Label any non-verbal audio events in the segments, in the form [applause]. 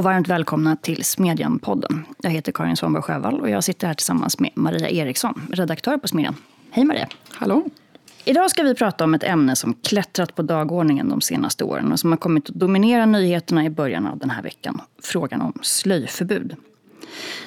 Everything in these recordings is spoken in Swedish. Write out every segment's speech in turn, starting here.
och varmt välkomna till Smedjan-podden. Jag heter Karin Svanberg Sjövall och jag sitter här tillsammans med Maria Eriksson, redaktör på Smedjan. Hej Maria! Hallå! Idag ska vi prata om ett ämne som klättrat på dagordningen de senaste åren och som har kommit att dominera nyheterna i början av den här veckan. Frågan om slöjförbud.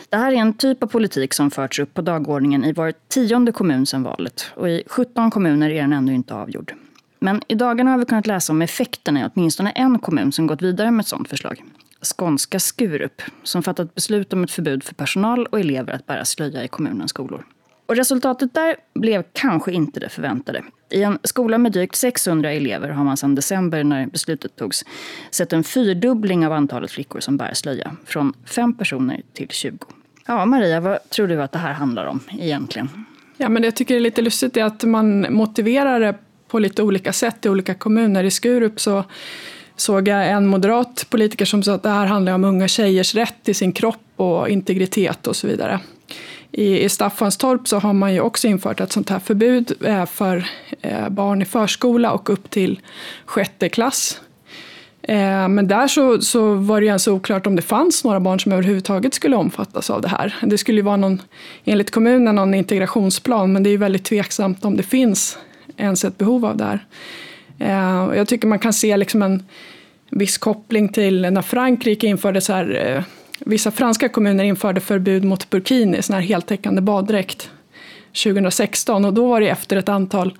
Det här är en typ av politik som förts upp på dagordningen i var tionde kommun sedan valet. Och i 17 kommuner är den ännu inte avgjord. Men i dagarna har vi kunnat läsa om effekterna i åtminstone en kommun som gått vidare med ett sådant förslag. Skånska Skurup, som fattat beslut om ett förbud för personal och elever att bära slöja i kommunens skolor. Och resultatet där blev kanske inte det förväntade. I en skola med drygt 600 elever har man sedan december när beslutet togs sett en fyrdubbling av antalet flickor som bär slöja. Från fem personer till 20. Ja, Maria, vad tror du att det här handlar om egentligen? Ja, men det jag tycker är lite lustigt är att man motiverar det på lite olika sätt i olika kommuner. I Skurup så såg jag en moderat politiker som sa att det här handlar om unga tjejers rätt till sin kropp och integritet och så vidare. I, Staffanstorp så har man ju också infört ett sånt här förbud eh, för eh, barn i förskola och upp till sjätte klass. Eh, men där så, så var det ju ens oklart om det fanns några barn som överhuvudtaget skulle omfattas av det här. Det skulle ju vara någon, enligt kommunen någon integrationsplan, men det är ju väldigt tveksamt om det finns ens ett behov av det här. Eh, jag tycker man kan se liksom en viss koppling till när Frankrike införde så här eh, Vissa franska kommuner införde förbud mot burkini, sån här heltäckande baddräkt, 2016 och då var det efter ett antal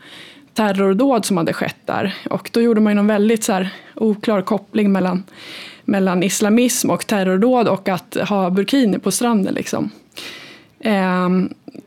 terrordåd som hade skett där. Och då gjorde man ju någon väldigt så här oklar koppling mellan, mellan islamism och terrordåd och att ha burkini på stranden. Liksom. Eh,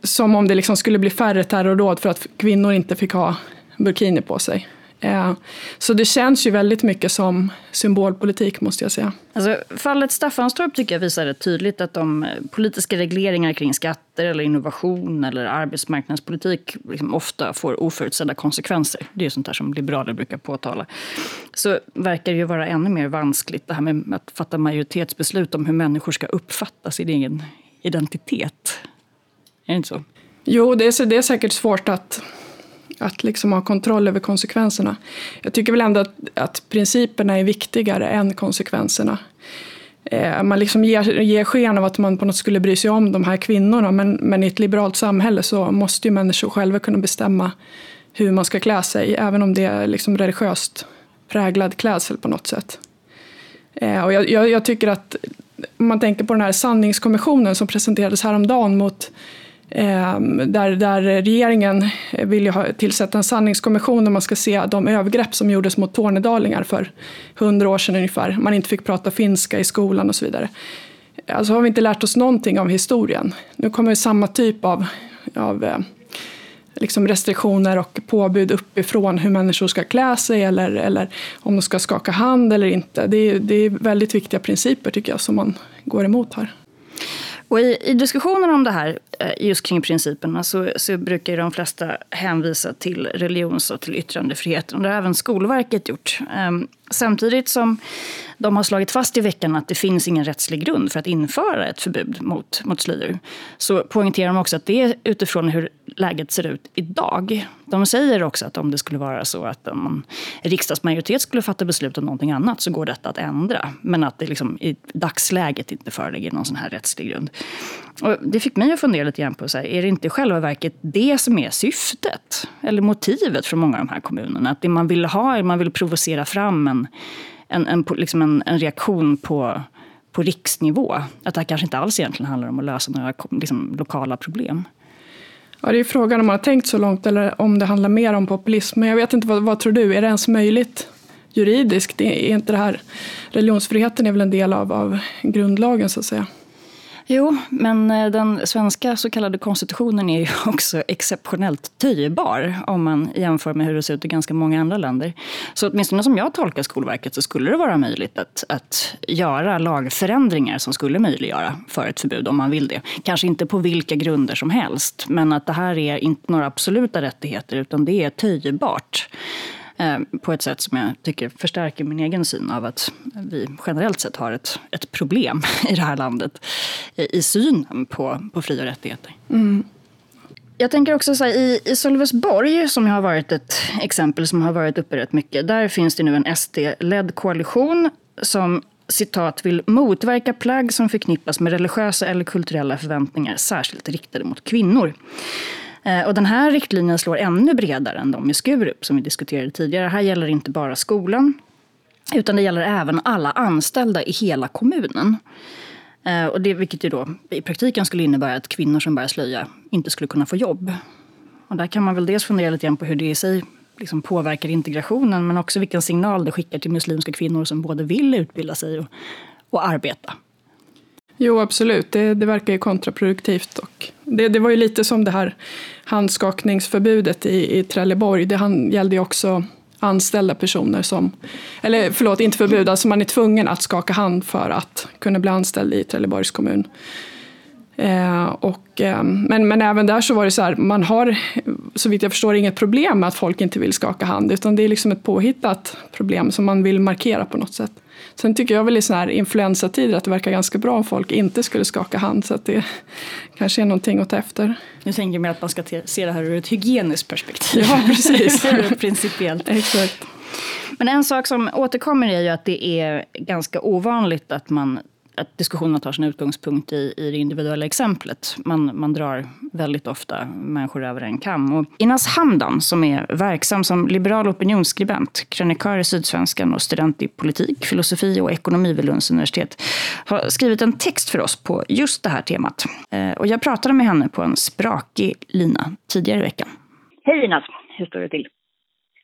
som om det liksom skulle bli färre terrordåd för att kvinnor inte fick ha burkini på sig. Eh, så det känns ju väldigt mycket som symbolpolitik måste jag säga. Alltså, fallet Staffanstorp tycker jag visar rätt tydligt att de eh, politiska regleringar kring skatter eller innovation eller arbetsmarknadspolitik liksom ofta får oförutsedda konsekvenser. Det är ju sånt där som liberaler brukar påtala. Så verkar det ju vara ännu mer vanskligt det här med att fatta majoritetsbeslut om hur människor ska uppfatta sin egen identitet. Är det inte så? Jo, det är, det är säkert svårt att att liksom ha kontroll över konsekvenserna. Jag tycker väl ändå att, att principerna är viktigare än konsekvenserna. Eh, man liksom ger, ger sken av att man på något skulle bry sig om de här kvinnorna men, men i ett liberalt samhälle så måste ju människor själva kunna bestämma hur man ska klä sig, även om det är liksom religiöst präglad klädsel på något sätt. Eh, och jag, jag, jag tycker att om man tänker på den här sanningskommissionen som presenterades häromdagen mot Ehm, där, där regeringen vill ha, tillsätta en sanningskommission där man ska se de övergrepp som gjordes mot tornedalingar för hundra år sedan ungefär. Man inte fick prata finska i skolan och så vidare. Alltså har vi inte lärt oss någonting av historien. Nu kommer samma typ av, av eh, liksom restriktioner och påbud uppifrån hur människor ska klä sig eller, eller om de ska skaka hand eller inte. Det är, det är väldigt viktiga principer tycker jag som man går emot här. Och i, I diskussionen om det här, eh, just kring principerna, så, så brukar de flesta hänvisa till religions och till yttrandefriheten. Det har även Skolverket gjort. Ehm, samtidigt som de har slagit fast i veckan att det finns ingen rättslig grund för att införa ett förbud mot, mot slöjor. Så poängterar de också att det är utifrån hur läget ser ut idag. De säger också att om det skulle vara så att en riksdagsmajoritet skulle fatta beslut om någonting annat så går detta att ändra. Men att det liksom i dagsläget inte föreligger någon sån här rättslig grund. Och det fick mig att fundera lite grann på, så här, är det inte i själva verket det som är syftet? Eller motivet för många av de här kommunerna? Att det man vill ha är man vill provocera fram en en, en, liksom en, en reaktion på, på riksnivå. Att det här kanske inte alls egentligen handlar om att lösa några liksom, lokala problem. Ja, det är frågan om man har tänkt så långt eller om det handlar mer om populism. Men jag vet inte, vad, vad tror du? Är det ens möjligt juridiskt? Är inte det här, religionsfriheten är väl en del av, av grundlagen så att säga? Jo, men eh, den svenska så kallade konstitutionen är ju [laughs] också exceptionellt töjbar om man jämför med hur det ser ut i ganska många andra länder. Så åtminstone som jag tolkar Skolverket så skulle det vara möjligt att, att göra lagförändringar som skulle möjliggöra för ett förbud om man vill det. Kanske inte på vilka grunder som helst, men att det här är inte några absoluta rättigheter utan det är töjbart. Eh, på ett sätt som jag tycker förstärker min egen syn av att vi generellt sett har ett, ett problem [laughs] i det här landet i, synen på, på fri och rättigheter. Mm. Jag tänker också så här, i, i Sölvesborg, som har varit ett exempel som har varit uppe rätt mycket, där finns det nu en SD-ledd koalition som citat, vill motverka plagg som förknippas med religiösa eller kulturella förväntningar, särskilt riktade mot kvinnor. Eh, och den här riktlinjen slår ännu bredare än de i Skurup som vi diskuterade tidigare. Här gäller inte bara skolan, utan det gäller även alla anställda i hela kommunen. Eh, och det, vilket ju då i praktiken skulle innebära att kvinnor som bär slöja inte skulle kunna få jobb. Och där kan man väl dels fundera lite grann på hur det i sig liksom påverkar integrationen men också vilken signal det skickar till muslimska kvinnor som både vill utbilda sig och, och arbeta. Jo, absolut. Det, det verkar ju kontraproduktivt. Och det, det var ju lite som det här handskakningsförbudet i, i Trelleborg. Det han, gällde ju också anställda personer som, eller förlåt, inte förbud, alltså man är tvungen att skaka hand för att kunna bli anställd i Trelleborgs kommun. Eh, och, eh, men, men även där så var det så här, man har så vitt jag förstår inget problem med att folk inte vill skaka hand, utan det är liksom ett påhittat problem som man vill markera på något sätt. Sen tycker jag väl i sådana här influensatider att det verkar ganska bra om folk inte skulle skaka hand, så att det kanske är någonting att ta efter. Nu tänker mer att man ska se det här ur ett hygieniskt perspektiv. Ja, precis. [laughs] Principiellt. [laughs] Exakt. Men en sak som återkommer är ju att det är ganska ovanligt att man att diskussionerna tar sin utgångspunkt i, i det individuella exemplet. Man, man drar väldigt ofta människor över en kam. Och Inas Hamdan, som är verksam som liberal opinionsskribent, krönikör i Sydsvenskan och student i politik, filosofi och ekonomi vid Lunds universitet, har skrivit en text för oss på just det här temat. Eh, och jag pratade med henne på en sprakig lina tidigare i veckan. Hej Inas, hur står det till?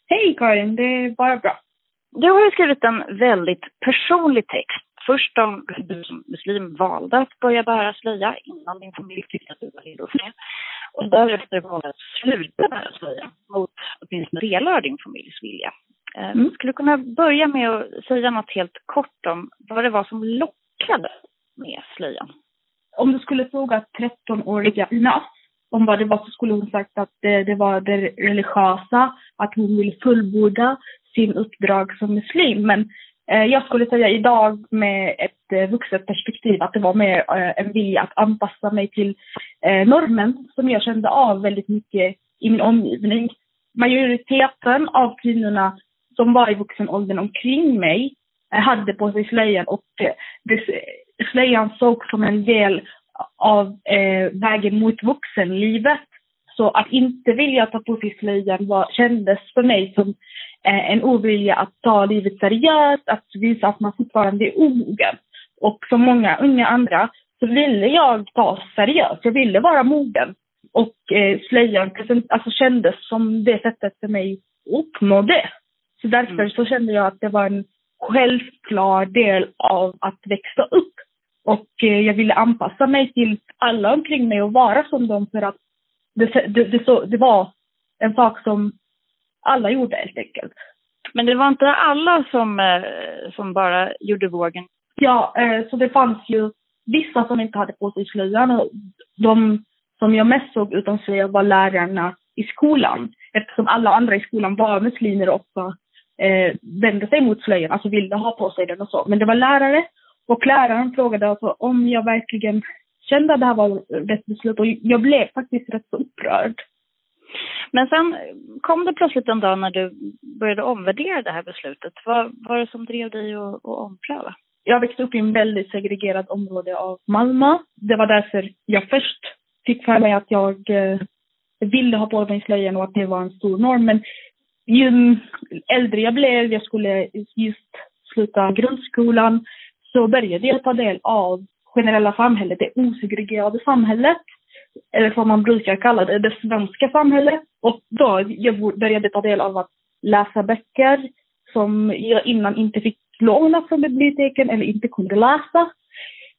Hej Karin, det är bara bra. Du har ju skrivit en väldigt personlig text först om du som muslim valde att börja bära slöja innan din familj tyckte att du var redo för det. Och därefter valde att sluta bära slöja mot åtminstone delar av din familjs vilja. Eh, mm. Skulle du kunna börja med att säga något helt kort om vad det var som lockade med slöjan? Om du skulle fråga 13-åriga Ina om vad det var så skulle hon sagt att det, det var det religiösa, att hon ville fullborda sin uppdrag som muslim. Men Eh, Eh, jag skulle säga idag med ett eh, vuxet perspektiv att det var mer eh, en vilja att anpassa mig till normen som jag kände av väldigt mycket i min omgivning. Majoriteten av kvinnorna som var i vuxen åldern omkring mig hade på sig slöjan och slöjan sågs som en del av vägen mot vuxenlivet. Så att inte vilja ta på sig slöjan var, kändes för mig som en ovilja att ta livet seriöst, att visa att man fortfarande är omogen. Och som många unga andra så ville jag ta seriöst, jag ville vara mogen. Och eh, slöjan alltså, kändes som det sättet för mig att uppnå det. Så därför mm. så kände jag att det var en självklar del av att växa upp. Och eh, jag ville anpassa mig till alla omkring mig och vara som dem för att det, det, det, så, det var en sak som alla gjorde helt enkelt. Men det var inte alla som, eh, som bara gjorde vågen? Ja, eh, så det fanns ju vissa som inte hade på sig slöjan och de som jag mest såg utan slöja var lärarna i skolan. Eftersom alla andra i skolan var muslimer och eh, vände sig mot slöjan, alltså ville ha på sig den och så. Men det var lärare och läraren frågade alltså om jag verkligen kände att det här var rätt beslut och jag blev faktiskt rätt så upprörd. Men sen kom det plötsligt en dag när du började omvärdera det här beslutet. Vad var det som drev dig att, att ompröva? Jag växte upp i en väldigt segregerad område av Malmö. Det var därför jag först fick för mig att jag eh, ville ha på mig slöjan och att det var en stor norm. Men ju äldre jag blev, jag skulle just sluta grundskolan, så började jag ta del av generella samhället, det osegregerade samhället eller som man brukar kalla det, det svenska samhället. Och då jag började ta del av att läsa böcker som jag innan inte fick låna från biblioteken eller inte kunde läsa.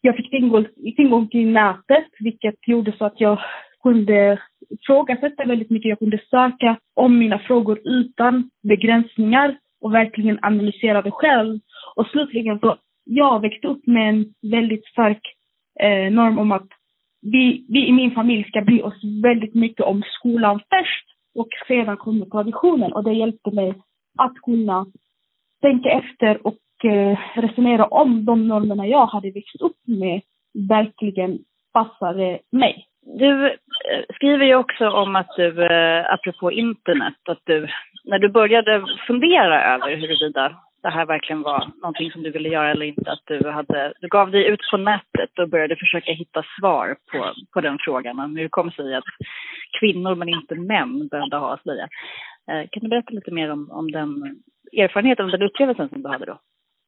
Jag fick tillgång, tillgång till nätet, vilket gjorde så att jag kunde ifrågasätta väldigt mycket. Jag kunde söka om mina frågor utan begränsningar och verkligen analysera det själv. Och slutligen så, jag växte upp med en väldigt stark eh, norm om att vi, vi i min familj ska bry oss väldigt mycket om skolan först och sedan kommer traditionen och det hjälpte mig att kunna tänka efter och eh, resonera om de normerna jag hade växt upp med verkligen passade mig. Du eh, skriver ju också om att du, eh, apropå internet, att du, när du började fundera över huruvida det här verkligen var någonting som du ville göra eller inte. Att du, hade, du gav dig ut på nätet och började försöka hitta svar på, på den frågan. Om hur det kom sig att kvinnor men inte män behövde ha slöja. Eh, kan du berätta lite mer om, om den erfarenheten, den upplevelsen som du hade då?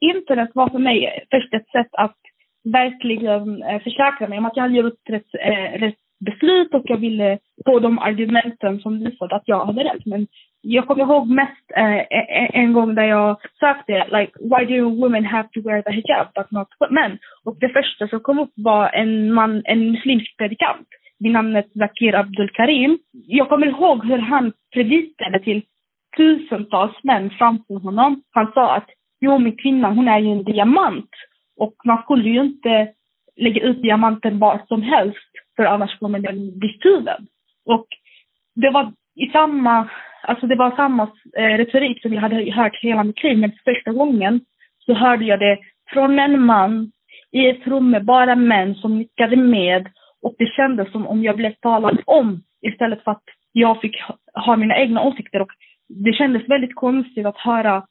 Internet var för mig först ett sätt att verkligen eh, försäkra mig om att jag hade gjort rätt, eh, rätt beslut och jag ville få de argumenten som visade att jag hade rätt. Men jag kommer ihåg mest eh, e-, e-, en gång där jag sökte like why do women have to wear the hijab but not men? Och det första som kom upp var en man, en muslimsk predikant vid namnet Zakir Abdul Karim. Jag kommer ihåg hur han predikade till tusentals män framför honom. Han sa att jo, min kvinna, hon är ju en diamant och man skulle ju inte lägga ut diamanten var som helst för annars kommer den bli stulen. Och det var i samma, alltså det var samma eh, retorik som jag hade hört hela mitt liv, men första gången så hörde jag det från en man i ett rum med bara män som nickade med och det kändes som om jag blev talad om istället för att jag fick ha mina egna åsikter och det kändes väldigt konstigt att höra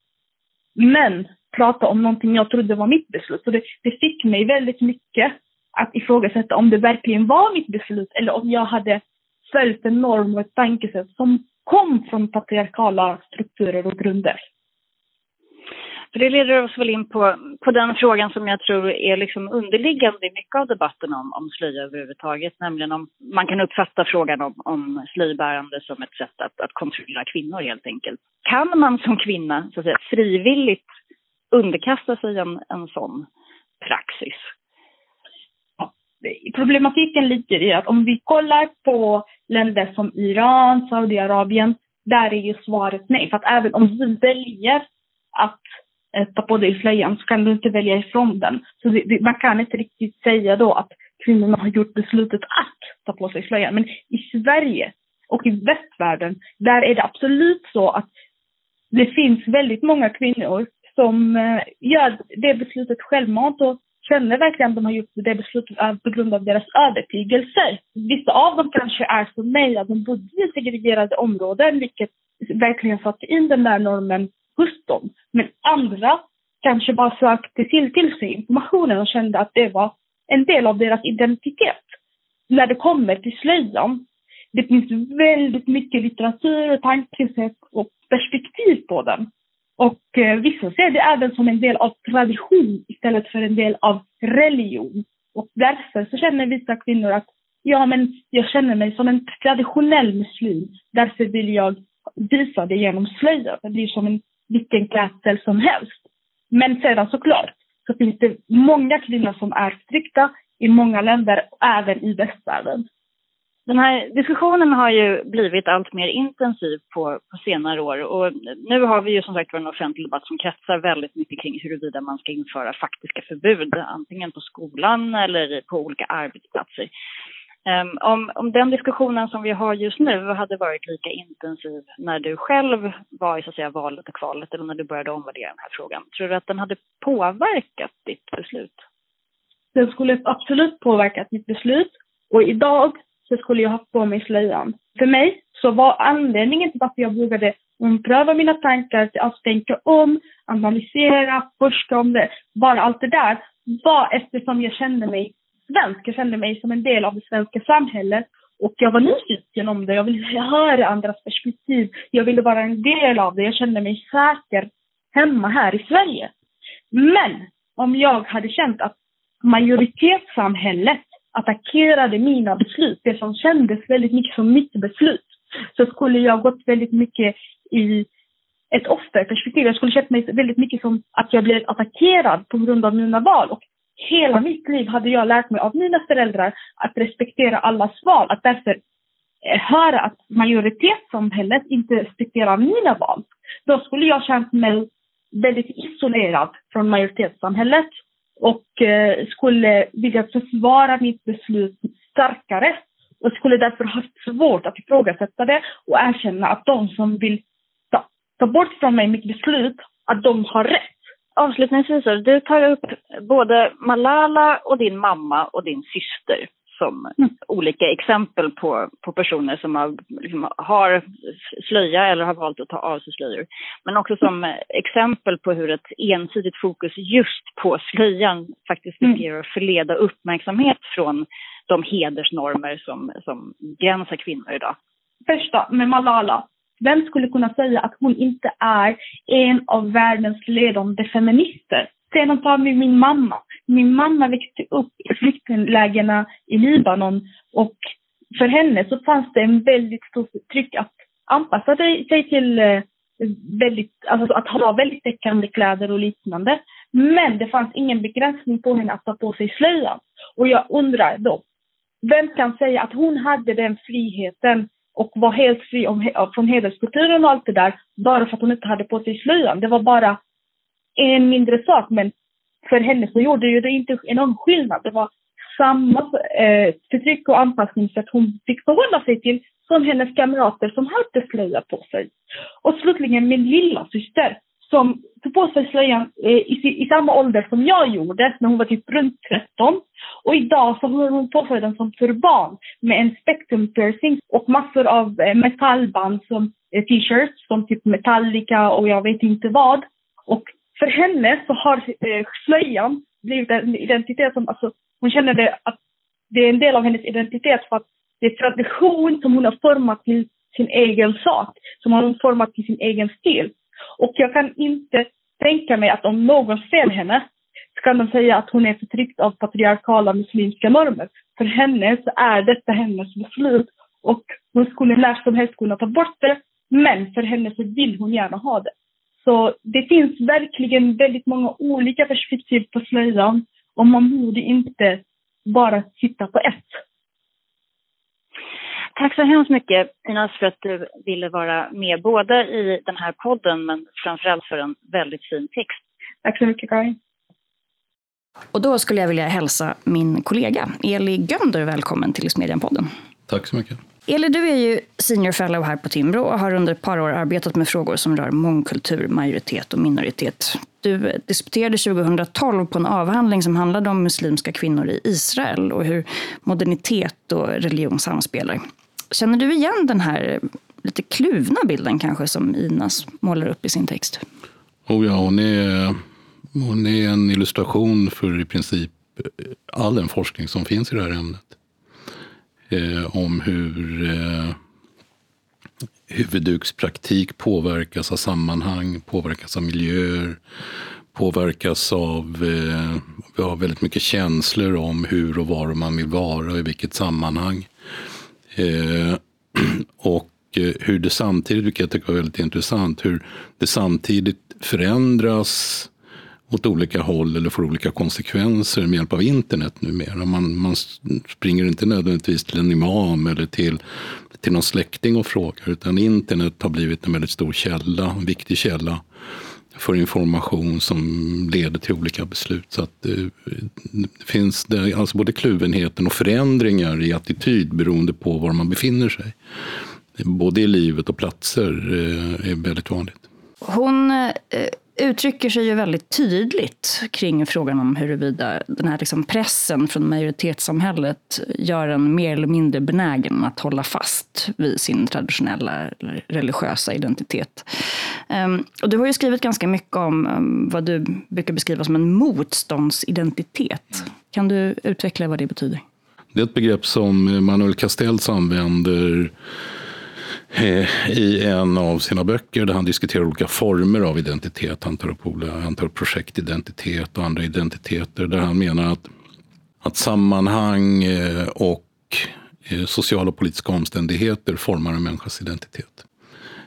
män prata om någonting jag trodde var mitt beslut. Så det, det fick mig väldigt mycket att ifrågasätta om det verkligen var mitt beslut eller om jag hade följt en norm och ett tankesätt som kom från patriarkala strukturer och grunder. För det leder oss väl in på, på den frågan som jag tror är liksom underliggande i mycket av debatten om, om slöja överhuvudtaget, nämligen om man kan uppfatta frågan om, om slöjbärande som ett sätt att, att kontrollera kvinnor helt enkelt. Kan man som kvinna så att säga, frivilligt underkasta sig en, en sån praxis? problematiken ligger i att om vi kollar på länder som Iran, Saudiarabien, där är ju svaret nej. För att även om du väljer att eh, ta på dig slöjan så kan du inte välja ifrån den. Så det, det, man kan inte riktigt säga då att kvinnorna har gjort beslutet att ta på sig slöjan. Men i Sverige och i västvärlden, där är det absolut så att det finns väldigt många kvinnor som eh, gör det beslutet självmant och känner verkligen att de har gjort det beslutet eh, på grund av deras övertygelser. Vissa av dem kanske är som mig, att de bodde i segregerade områden, vilket verkligen satte in den där normen hos dem. Men andra kanske bara sökte till, till sig informationen och kände att det var en del av deras identitet. När det kommer till slöjan, det finns väldigt mycket litteratur och tankesätt och perspektiv på den. Och eh, vissa ser det även som en del av tradition istället för en del av religion. Och därför så känner vissa kvinnor att ja, men jag känner mig som en traditionell muslim. Därför vill jag visa det genom slöja. Det blir som en vilken klädsel som helst. Men sedan såklart så finns det många kvinnor som är strikta i många länder, även i västvärlden. Den här diskussionen har ju blivit allt mer intensiv på, på senare år och nu har vi ju som sagt en offentlig debatt som kretsar väldigt mycket kring huruvida man ska införa faktiska förbud, antingen på skolan eller på olika arbetsplatser. Um, om, om den diskussionen som vi har just nu hade varit lika intensiv när du själv var i så att säga, valet och kvalet eller när du började omvärdera den här frågan, tror du att den hade påverkat ditt beslut? Den skulle absolut påverkat mitt beslut och idag så skulle jag ha på mig slöjan. För mig så var anledningen till varför jag vågade ompröva mina tankar, att tänka om, analysera, forska om det, bara allt det där, var eftersom jag kände mig svensk. Jag kände mig som en del av det svenska samhället och jag var nyfiken om det. Jag ville höra andras perspektiv. Jag ville vara en del av det. Jag kände mig säker hemma här i Sverige. Men om jag hade känt att majoritetssamhället attackerade mina beslut, det som kändes väldigt mycket som mitt beslut, så skulle jag gått väldigt mycket i ett offerperspektiv. Jag skulle känt mig väldigt mycket som att jag blev attackerad på grund av mina val. Och hela mitt liv hade jag lärt mig av mina föräldrar att respektera allas val. Att därför eh, höra att majoritetssamhället inte respekterar mina val. Då skulle jag känt mig väldigt isolerad från majoritetssamhället och eh, skulle vilja försvara mitt beslut starkare och skulle därför ha svårt att ifrågasätta det och erkänna att de som vill ta, ta bort från mig mitt beslut, att de har rätt. Avslutningsvis, du tar upp både Malala och din mamma och din syster som mm. olika exempel på, på personer som har, liksom, har slöja eller har valt att ta av sig slöjor. Men också som mm. exempel på hur ett ensidigt fokus just på slöjan faktiskt mm. riskerar att förleda uppmärksamhet från de hedersnormer som, som gränsar kvinnor idag. Första med Malala. Vem skulle kunna säga att hon inte är en av världens ledande feminister? Sen tar vi min mamma. Min mamma växte upp i flyktinglägren i Libanon och för henne så fanns det en väldigt stort tryck att anpassa sig till eh, väldigt, alltså att ha väldigt täckande kläder och liknande. Men det fanns ingen begränsning på henne att ta på sig slöjan. Och jag undrar då, vem kan säga att hon hade den friheten och var helt fri om, från hederskulturen och allt det där bara för att hon inte hade på sig slöjan. Det var bara en mindre sak, men för henne så gjorde ju det inte någon skillnad. Det var samma eh, förtryck och anpassningssätt hon fick förhålla sig till som hennes kamrater som hade slöja på sig. Och slutligen min lilla syster som tog på sig slöjan eh, i, i, samma ålder som jag gjorde, när hon var typ runt 13. Och idag så har hon på sig den som turban med en spectrum piercing och massor av eh, metallband som eh, t-shirts som typ Metallica och jag vet inte vad. Och för henne så har eh, slöjan blivit en identitet som, alltså hon känner det att det är en del av hennes identitet för att det är tradition som hon har format till sin egen sak, som hon har format till sin egen stil. Och jag kan inte tänka mig att om någon ser henne så kan de säga att hon är förtryckt av patriarkala muslimska normer. För henne så är detta hennes beslut och hon skulle när som helst kunna ta bort det. Men för henne så vill hon gärna ha det. Så det finns verkligen väldigt många olika perspektiv på slöjan och man borde inte bara titta på ett. Tack så hemskt mycket Inas för att du ville vara med både i den här podden men framförallt för en väldigt fin text. Tack så mycket Karin. Och då skulle jag vilja hälsa min kollega Eli Gönder välkommen till Smedjan-podden. Tack så mycket. Eli, du är ju senior fellow här på Timbro och har under ett par år arbetat med frågor som rör mångkultur, majoritet och minoritet. Du disputerade 2012 på en avhandling som handlade om muslimska kvinnor i Israel och hur modernitet och religion samspelar. Känner du igen den här lite kluvna bilden kanske som Inas målar upp i sin text? Oh ja, hon är, hon är en illustration för i princip eh, all den forskning som finns i det här ämnet eh, om hur eh, huvuddukspraktik påverkas av sammanhang, påverkas av miljöer, påverkas av, eh, vi har väldigt mycket känslor om hur och var man vill vara och i vilket sammanhang. Eh, [clears throat] och eh, hur det samtidigt, vilket jag tycker var väldigt intressant, hur det samtidigt förändras åt olika håll eller får olika konsekvenser med hjälp av internet numera. Man, man springer inte nödvändigtvis till en imam eller till, till någon släkting och frågar utan internet har blivit en väldigt stor källa, en viktig källa för information som leder till olika beslut. Så att eh, det, finns det, alltså både kluvenheten och förändringar i attityd beroende på var man befinner sig. Både i livet och platser eh, är väldigt vanligt. Hon eh, uttrycker sig ju väldigt tydligt kring frågan om huruvida den här liksom pressen från majoritetssamhället gör en mer eller mindre benägen att hålla fast vid sin traditionella religiösa identitet. Ehm, och du har ju skrivit ganska mycket om ehm, vad du brukar beskriva som en motståndsidentitet. Kan du utveckla vad det betyder? Det är ett begrepp som Manuel Castells använder Eh, i en av sina böcker där han diskuterar olika former av identitet. Han tar upp, han tar upp projektidentitet och andra identiteter där han menar att, att sammanhang eh, och eh, sociala och politiska omständigheter formar en människas identitet.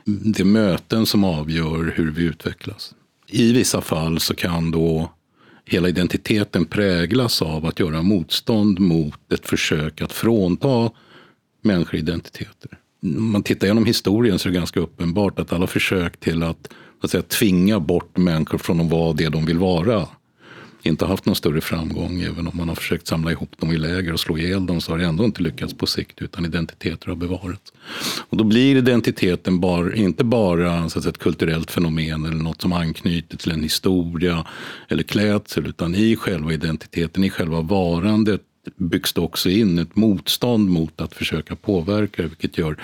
Det är möten som avgör hur vi utvecklas. I vissa fall så kan då hela identiteten präglas av att göra motstånd mot ett försök att frånta människor identiteter om man tittar genom historien så är det ganska uppenbart att alla försök till att, att säga, tvinga bort människor från att vara det de vill vara inte haft någon större framgång. Även om man har försökt samla ihop dem i läger och slå ihjäl dem så har det ändå inte lyckats på sikt utan identiteter har bevarats. Och då blir identiteten bar, inte bara så att säga, ett kulturellt fenomen eller något som anknyter till en historia eller klädsel utan i själva identiteten, i själva varandet byggs det också in ett motstånd mot att försöka påverka vilket gör,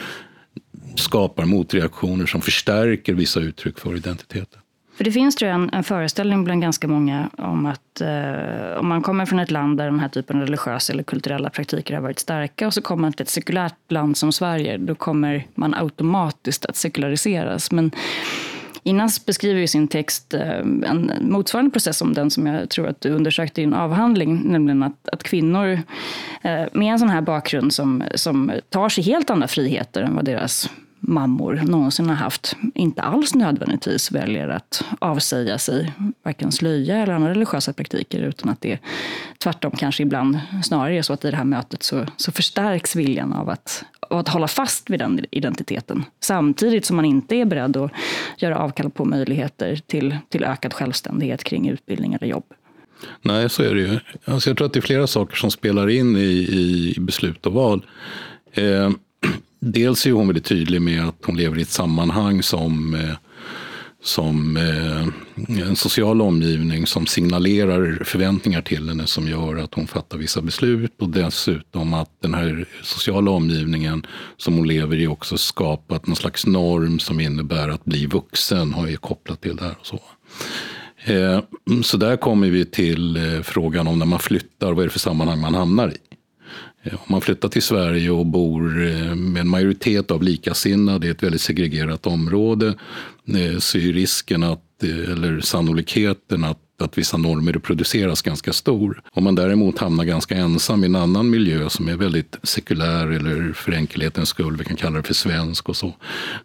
skapar motreaktioner som förstärker vissa uttryck för identiteten. För det finns tror jag en, en föreställning bland ganska många om att eh, om man kommer från ett land där den här typen av religiösa eller kulturella praktiker har varit starka och så kommer man till ett sekulärt land som Sverige, då kommer man automatiskt att sekulariseras. Men Inas beskriver i sin text eh, en motsvarande process som den som jag tror att du undersökte i en avhandling, nämligen att, att kvinnor eh, med en sån här bakgrund som, som tar sig helt andra friheter än vad deras mammor någonsin har haft inte alls nödvändigtvis väljer att avsäga sig varken slöja eller andra religiösa praktiker utan att det tvärtom kanske ibland snarare är så att i det här mötet så, så förstärks viljan av att, och att hålla fast vid den identiteten samtidigt som man inte är beredd att göra avkall på möjligheter till, till ökad självständighet kring utbildning eller jobb. Nej, så är det ju. Alltså jag tror att det är flera saker som spelar in i, i beslut och val. Eh, [clears throat] dels är hon väldigt tydlig med att hon lever i ett sammanhang som, eh, som eh, en social omgivning som signalerar förväntningar till henne som gör att hon fattar vissa beslut och dessutom att den här sociala omgivningen som hon lever i också skapat någon slags norm som innebär att bli vuxen har ju kopplat till det här. Och så. Eh, så där kommer vi till eh, frågan om när man flyttar, vad är det för sammanhang man hamnar i? Eh, om man flyttar till Sverige och bor eh, med en majoritet av likasinnade i ett väldigt segregerat område eh, så är risken att, eller sannolikheten att att vissa normer reproduceras ganska stor. Om man däremot hamnar ganska ensam i en annan miljö som är väldigt sekulär eller för enkelhetens skull, vi kan kalla det för svensk och så.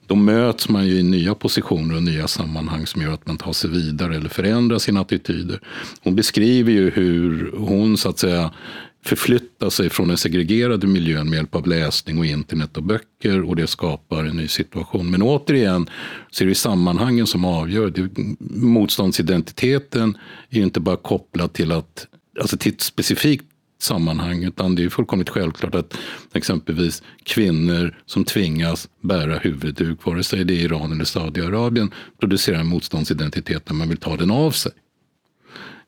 Då möts man ju i nya positioner och nya sammanhang som gör att man tar sig vidare eller förändrar sina attityder. Hon beskriver ju hur hon så att säga förflytta sig från den segregerade miljön med hjälp av läsning och internet och böcker och det skapar en ny situation. Men återigen så är det sammanhangen som avgör. Det, motståndsidentiteten är inte bara kopplad till, att, alltså till ett specifikt sammanhang utan det är fullkomligt självklart att exempelvis kvinnor som tvingas bära huvudduk, vare sig det är Iran eller Saudiarabien, producerar en motståndsidentitet när man vill ta den av sig.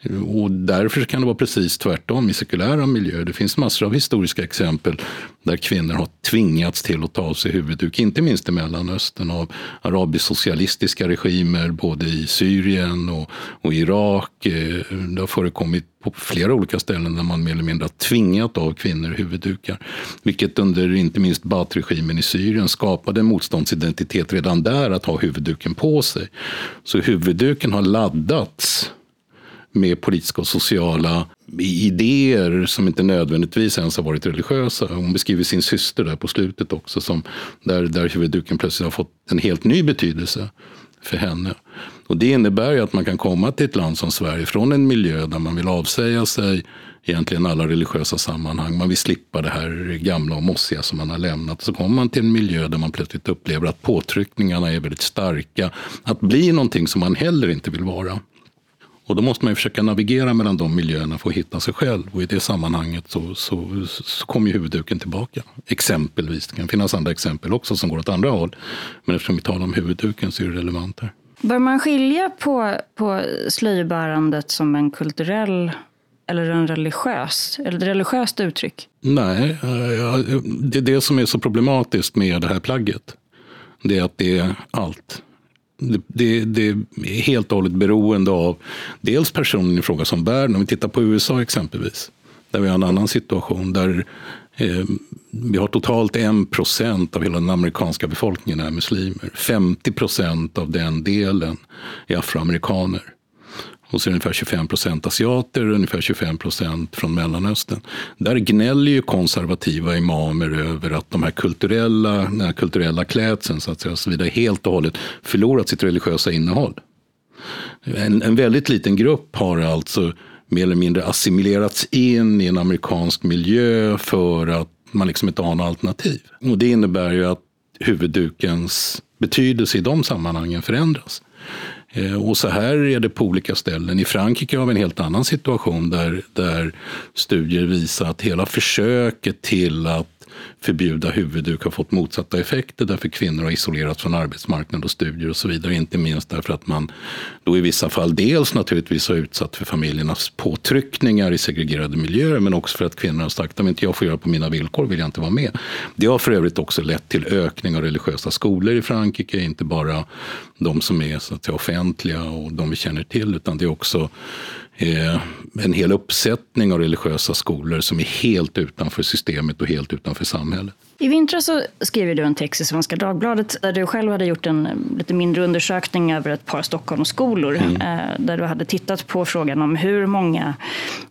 Och därför kan det vara precis tvärtom i sekulära miljöer. Det finns massor av historiska exempel där kvinnor har tvingats till att ta av sig huvudduk, inte minst i Mellanöstern av arabisk-socialistiska regimer både i Syrien och, och Irak. Eh, det har förekommit på flera olika ställen där man mer eller mindre har tvingat av kvinnor huvuddukar. Vilket under inte minst Baath-regimen i Syrien skapade en motståndsidentitet redan där att ha huvudduken på sig. Så huvudduken har laddats med politiska och sociala idéer som inte nödvändigtvis ens har varit religiösa. Hon beskriver sin syster där på slutet också, som, där, där huvudduken plötsligt har fått en helt ny betydelse för henne. Och det innebär ju att man kan komma till ett land som Sverige från en miljö där man vill avsäga sig egentligen alla religiösa sammanhang. Man vill slippa det här gamla och mossiga som man har lämnat. Så kommer man till en miljö där man plötsligt upplever att påtryckningarna är väldigt starka. Att bli någonting som man heller inte vill vara. Och då måste man ju försöka navigera mellan de miljöerna för att hitta sig själv. Och i det sammanhanget så, så, så kommer huvudduken tillbaka. Exempelvis. Det kan finnas andra exempel också som går åt andra håll. Men eftersom vi talar om huvudduken så är det relevant här. Bör man skilja på, på slöjbärandet som en kulturell eller en religiös, eller religiöst uttryck? Nej, det är det som är så problematiskt med det här plagget. Det är att det är allt. Det, det, är helt och hållet beroende av dels personen i fråga som bär Om vi tittar på USA exempelvis, där vi har en annan situation. där eh, Vi har totalt en procent av hela den amerikanska befolkningen är muslimer. 50 procent av den delen är afroamerikaner. Och så är det ungefär 25 procent asiater och ungefär 25 procent från Mellanöstern. Där gnäller ju konservativa imamer över att de här kulturella, den här kulturella klädseln så att säga, så vidare, helt och hållet förlorat sitt religiösa innehåll. En, en väldigt liten grupp har alltså mer eller mindre assimilerats in i en amerikansk miljö för att man liksom inte har något alternativ. Och det innebär ju att huvuddukens betydelse i de sammanhangen förändras. Eh, och så här är det på olika ställen. I Frankrike har vi en helt annan situation där, där studier visar att hela försöket till att förbjuda huvudduk har fått motsatta effekter därför kvinnor har isolerats från arbetsmarknad och studier och så vidare. Inte minst därför att man då i vissa fall dels naturligtvis har utsatt för familjernas påtryckningar i segregerade miljöer men också för att kvinnor har sagt om inte jag får göra på mina villkor vill jag inte vara med. Det har för övrigt också lett till ökning av religiösa skolor i Frankrike, inte bara de som är så att säga, offentliga och de vi känner till utan det är också en hel uppsättning av religiösa skolor som är helt utanför systemet och helt utanför samhället. I vintras så skrev du en text i Svenska Dagbladet där du själv hade gjort en lite mindre undersökning över ett par Stockholmsskolor. Mm. Eh, där du hade tittat på frågan om hur många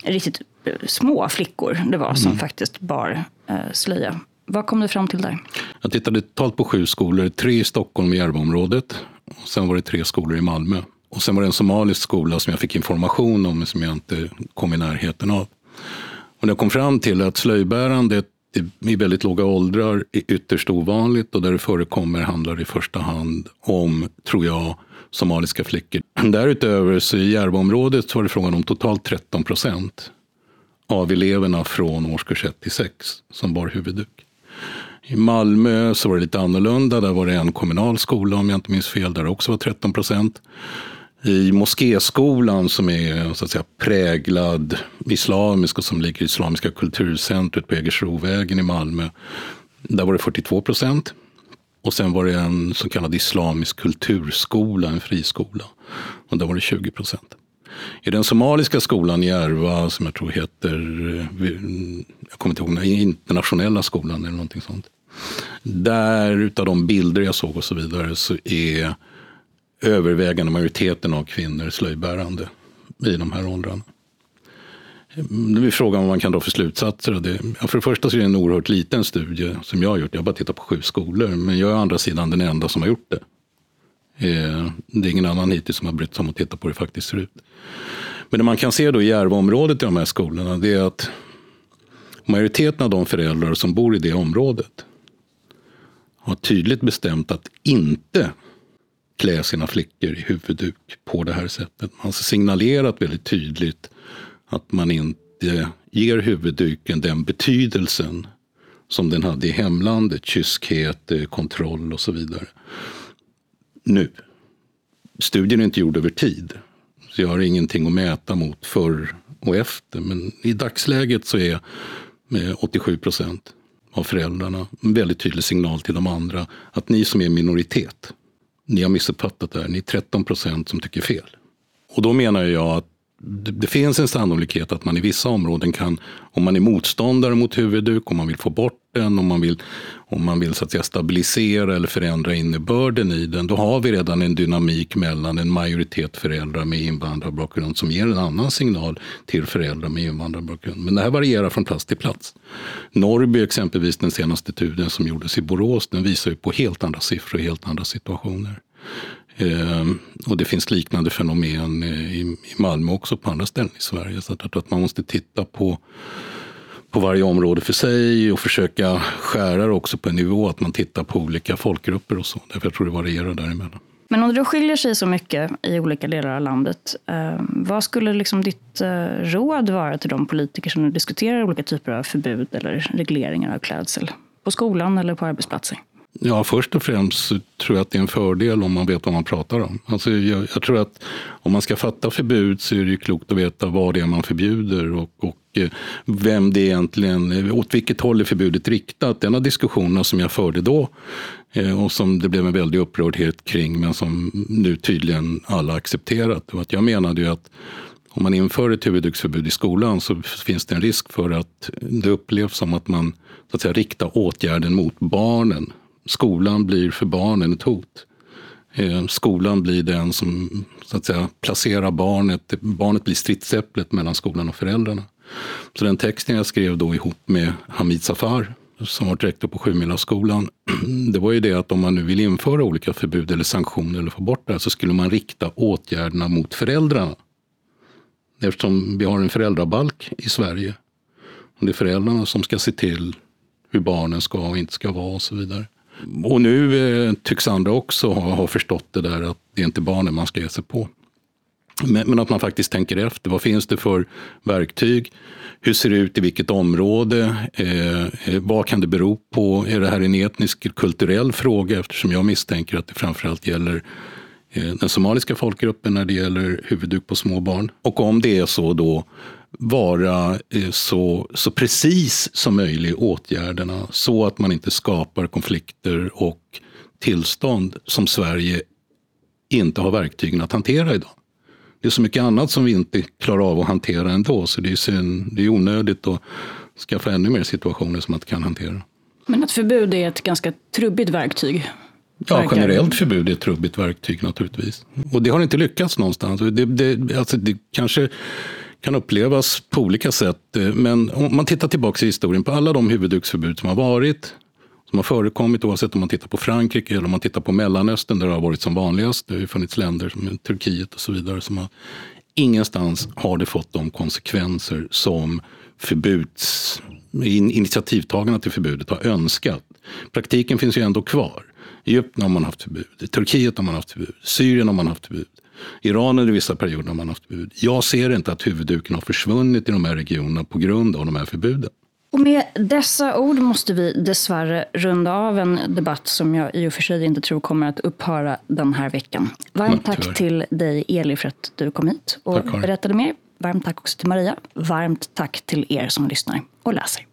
riktigt eh, små flickor det var som mm. faktiskt bar slöja. Vad kom du fram till där? Jag tittade totalt på sju skolor, tre i Stockholm i Järvaområdet. Och sen var det tre skolor i Malmö. Och sen var det en somalisk skola som jag fick information om, men som jag inte kom i närheten av. Och jag kom fram till att slöjbärandet i väldigt låga åldrar är ytterst ovanligt och där det förekommer handlar det i första hand om, tror jag, somaliska flickor. [clears throat] Därutöver så i Järvaområdet var det frågan om totalt 13 procent av eleverna från årskurs 1 till 6 som bar huvudduk. I Malmö så var det lite annorlunda. Där var det en kommunal skola om jag inte minns fel, där det också var 13 procent i moskéskolan som är så att säga, präglad islamisk och som ligger i Islamiska kulturcentret på Jägersrovägen i Malmö. Där var det 42 procent. Och sen var det en så kallad islamisk kulturskola, en friskola. Och där var det 20 procent. I den somaliska skolan i Järva, som jag tror heter, eh, jag kommer inte ihåg, internationella skolan eller någonting sånt. Där, utav de bilder jag såg och så vidare, så är övervägande majoriteten av kvinnor slöjbärande i de här åldrarna. Nu är frågan vad man kan dra för slutsatser. Det. För det första så är det en oerhört liten studie som jag har gjort. Jag har bara tittat på sju skolor. Men jag är å andra sidan den enda som har gjort det. Eh, det är ingen annan hittills som har brytt sig om att titta på hur det faktiskt ser ut. Men det man kan se då i Järvaområdet i de här skolorna det är att majoriteten av de föräldrar som bor i det området har tydligt bestämt att inte klä sina flickor i huvudduk på det här sättet. Man har signalerat väldigt tydligt att man inte ger huvudduken den betydelsen som den hade i hemlandet. Kyskhet, eh, kontroll och så vidare. Nu. Studien är inte gjord över tid. Så jag har ingenting att mäta mot förr och efter. Men i dagsläget så är 87 procent av föräldrarna en väldigt tydlig signal till de andra att ni som är minoritet, ni har missuppfattat det här. Ni är 13 procent som tycker fel. Och då menar jag att det finns en sannolikhet att man i vissa områden kan, om man är motståndare mot huvudduk, om man vill få bort den, om man vill, om man vill så att säga, stabilisera eller förändra innebörden i den, då har vi redan en dynamik mellan en majoritet föräldrar med invandrarbakgrund som ger en annan signal till föräldrar med invandrarbakgrund. Men det här varierar från plats till plats. Norrby exempelvis, den senaste studien som gjordes i Borås, den visar ju på helt andra siffror och helt andra situationer. Ehm, och det finns liknande fenomen eh, i, Malmö också på andra ställen i Sverige. Så jag tror att man måste titta på, på varje område för sig och försöka skära det också på en nivå att man tittar på olika folkgrupper och så. Därför jag tror det varierar däremellan. Men om det då skiljer sig så mycket i olika delar av landet, ehm, vad skulle liksom ditt eh, råd vara till de politiker som nu diskuterar olika typer av förbud eller regleringar av klädsel? På skolan eller på arbetsplatser? Ja, först och främst tror jag att det är en fördel om man vet vad man pratar om. Alltså jag, jag tror att om man ska fatta förbud så är det klokt att veta vad det är man förbjuder och, och eh, vem det egentligen, åt vilket håll är förbudet riktat. En av diskussionerna som jag förde då eh, och som det blev en väldig upprördhet kring men som nu tydligen alla accepterat. Att jag menade ju att om man inför ett huvudduksförbud i skolan så finns det en risk för att det upplevs som att man så att säga, riktar åtgärden mot barnen Skolan blir för barnen ett hot. Eh, skolan blir den som så att säga, placerar barnet. Barnet blir stridsäpplet mellan skolan och föräldrarna. Så den texten jag skrev då ihop med Hamid Safar som var rektor på Sjumilaskolan. [clears throat] Det var ju det att om man nu vill införa olika förbud eller sanktioner eller få bort det här så skulle man rikta åtgärderna mot föräldrarna. Eftersom vi har en föräldrabalk i Sverige. Och det är föräldrarna som ska se till hur barnen ska och inte ska vara och så vidare. Och nu eh, tycks andra också ha, ha förstått det där att det är inte barnen man ska ge sig på. Men, att man faktiskt tänker efter. Vad finns det för verktyg? Hur ser det ut i vilket område? Eh, eh, vad kan det bero på? Är det här en etnisk kulturell fråga? Eftersom jag misstänker att det framförallt gäller eh, den somaliska folkgruppen när det gäller huvudduk på små barn. Och om det är så då, vara eh, så, så precis som möjligt åtgärderna så att man inte skapar konflikter och tillstånd som Sverige inte har verktygen att hantera idag. Det är så mycket annat som vi inte klarar av att hantera ändå, så det är, synd, det är onödigt att skaffa ännu mer situationer som man inte kan hantera. Men ett förbud är ett ganska trubbigt verktyg? Ja, generellt förbud är ett trubbigt verktyg naturligtvis. Och det har inte lyckats någonstans. Det, det, alltså det kanske kan upplevas på olika sätt. Eh, men om man tittar tillbaka i historien på alla de huvudduksförbud som har varit som har förekommit oavsett om man tittar på Frankrike eller om man tittar på Mellanöstern där det har varit som vanligast. Det har ju funnits länder som Turkiet och så vidare som har ingenstans har det fått de konsekvenser som förbuds, initiativtagarna till förbudet har önskat. Praktiken finns ju ändå kvar. I Egypten har man haft förbud, i Turkiet har man haft förbud, Syrien har man haft förbud. Iran under vissa perioder har man haft förbud. Jag ser inte att huvudduken har försvunnit i de här regionerna på grund av de här förbuden. Och med dessa ord måste vi dessvärre runda av en debatt som jag i och för sig inte tror kommer att upphöra den här veckan. Varmt tack tyvärr. till dig Eli för att du kom hit och tack, berättade mer. Varmt tack också till Maria. Varmt tack till er som lyssnar och läser.